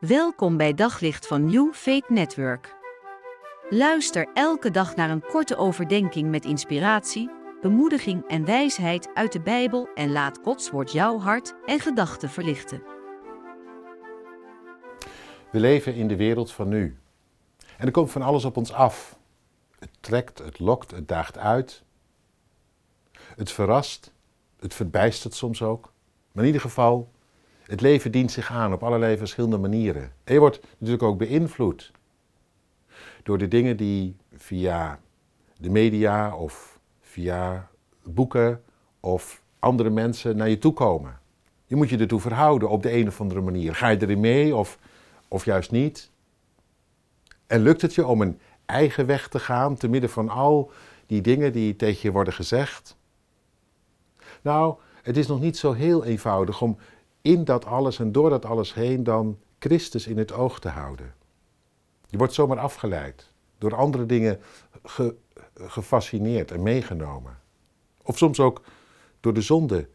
Welkom bij Daglicht van New Faith Network. Luister elke dag naar een korte overdenking met inspiratie, bemoediging en wijsheid uit de Bijbel en laat Gods woord jouw hart en gedachten verlichten. We leven in de wereld van nu. En er komt van alles op ons af. Het trekt, het lokt, het daagt uit. Het verrast, het verbijstert soms ook. Maar in ieder geval, het leven dient zich aan op allerlei verschillende manieren. En je wordt natuurlijk ook beïnvloed door de dingen die via de media of via boeken of andere mensen naar je toe komen. Je moet je ertoe verhouden op de een of andere manier. Ga je erin mee of, of juist niet? En lukt het je om een eigen weg te gaan te midden van al die dingen die tegen je worden gezegd? Nou, het is nog niet zo heel eenvoudig om in dat alles en door dat alles heen dan Christus in het oog te houden. Je wordt zomaar afgeleid, door andere dingen ge, gefascineerd en meegenomen. Of soms ook door de zonde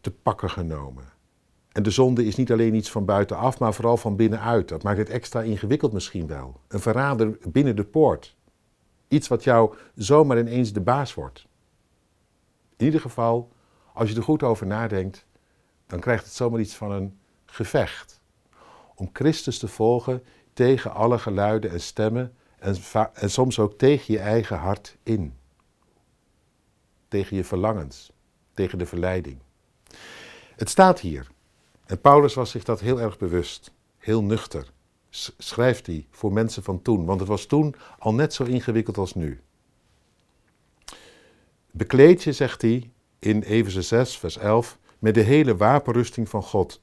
te pakken genomen. En de zonde is niet alleen iets van buitenaf, maar vooral van binnenuit. Dat maakt het extra ingewikkeld misschien wel. Een verrader binnen de poort. Iets wat jou zomaar ineens de baas wordt. In ieder geval, als je er goed over nadenkt, dan krijgt het zomaar iets van een gevecht. Om Christus te volgen tegen alle geluiden en stemmen en, en soms ook tegen je eigen hart in. Tegen je verlangens, tegen de verleiding. Het staat hier. En Paulus was zich dat heel erg bewust, heel nuchter. Schrijft hij voor mensen van toen, want het was toen al net zo ingewikkeld als nu. Bekleed je, zegt hij in Efeze 6, vers 11, met de hele wapenrusting van God.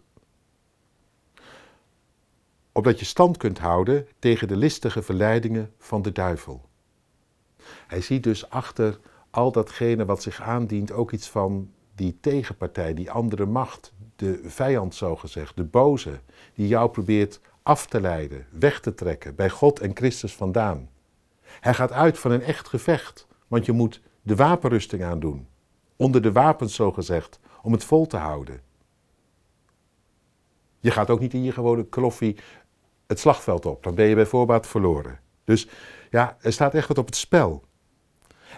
Opdat je stand kunt houden tegen de listige verleidingen van de duivel. Hij ziet dus achter al datgene wat zich aandient ook iets van die tegenpartij, die andere macht, de vijand zogezegd, de boze, die jou probeert af te leiden, weg te trekken bij God en Christus vandaan. Hij gaat uit van een echt gevecht, want je moet de wapenrusting aandoen, onder de wapens zogezegd, om het vol te houden. Je gaat ook niet in je gewone kloffie het slagveld op. Dan ben je bij voorbaat verloren. Dus ja, er staat echt wat op het spel.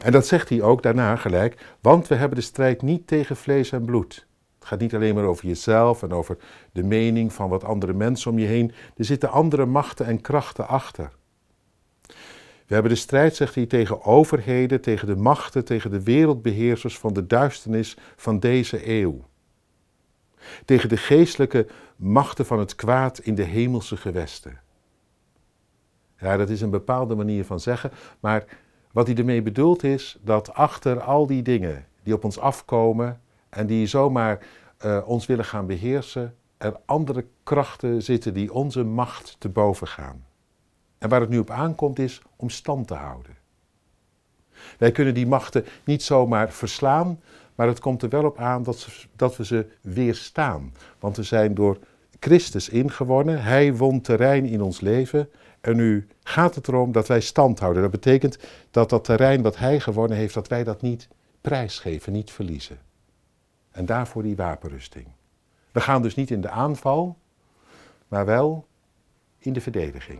En dat zegt hij ook daarna gelijk, want we hebben de strijd niet tegen vlees en bloed. Het gaat niet alleen maar over jezelf en over de mening van wat andere mensen om je heen. Er zitten andere machten en krachten achter. We hebben de strijd, zegt hij, tegen overheden, tegen de machten, tegen de wereldbeheersers van de duisternis van deze eeuw. Tegen de geestelijke machten van het kwaad in de hemelse gewesten. Ja, dat is een bepaalde manier van zeggen, maar wat hij ermee bedoelt is dat achter al die dingen die op ons afkomen en die zomaar uh, ons willen gaan beheersen, er andere krachten zitten die onze macht te boven gaan. En waar het nu op aankomt is om stand te houden. Wij kunnen die machten niet zomaar verslaan, maar het komt er wel op aan dat, dat we ze weerstaan. Want we zijn door Christus ingewonnen, Hij won terrein in ons leven en nu gaat het erom dat wij stand houden. Dat betekent dat dat terrein wat Hij gewonnen heeft, dat wij dat niet prijsgeven, niet verliezen. En daarvoor die wapenrusting. We gaan dus niet in de aanval, maar wel in de verdediging.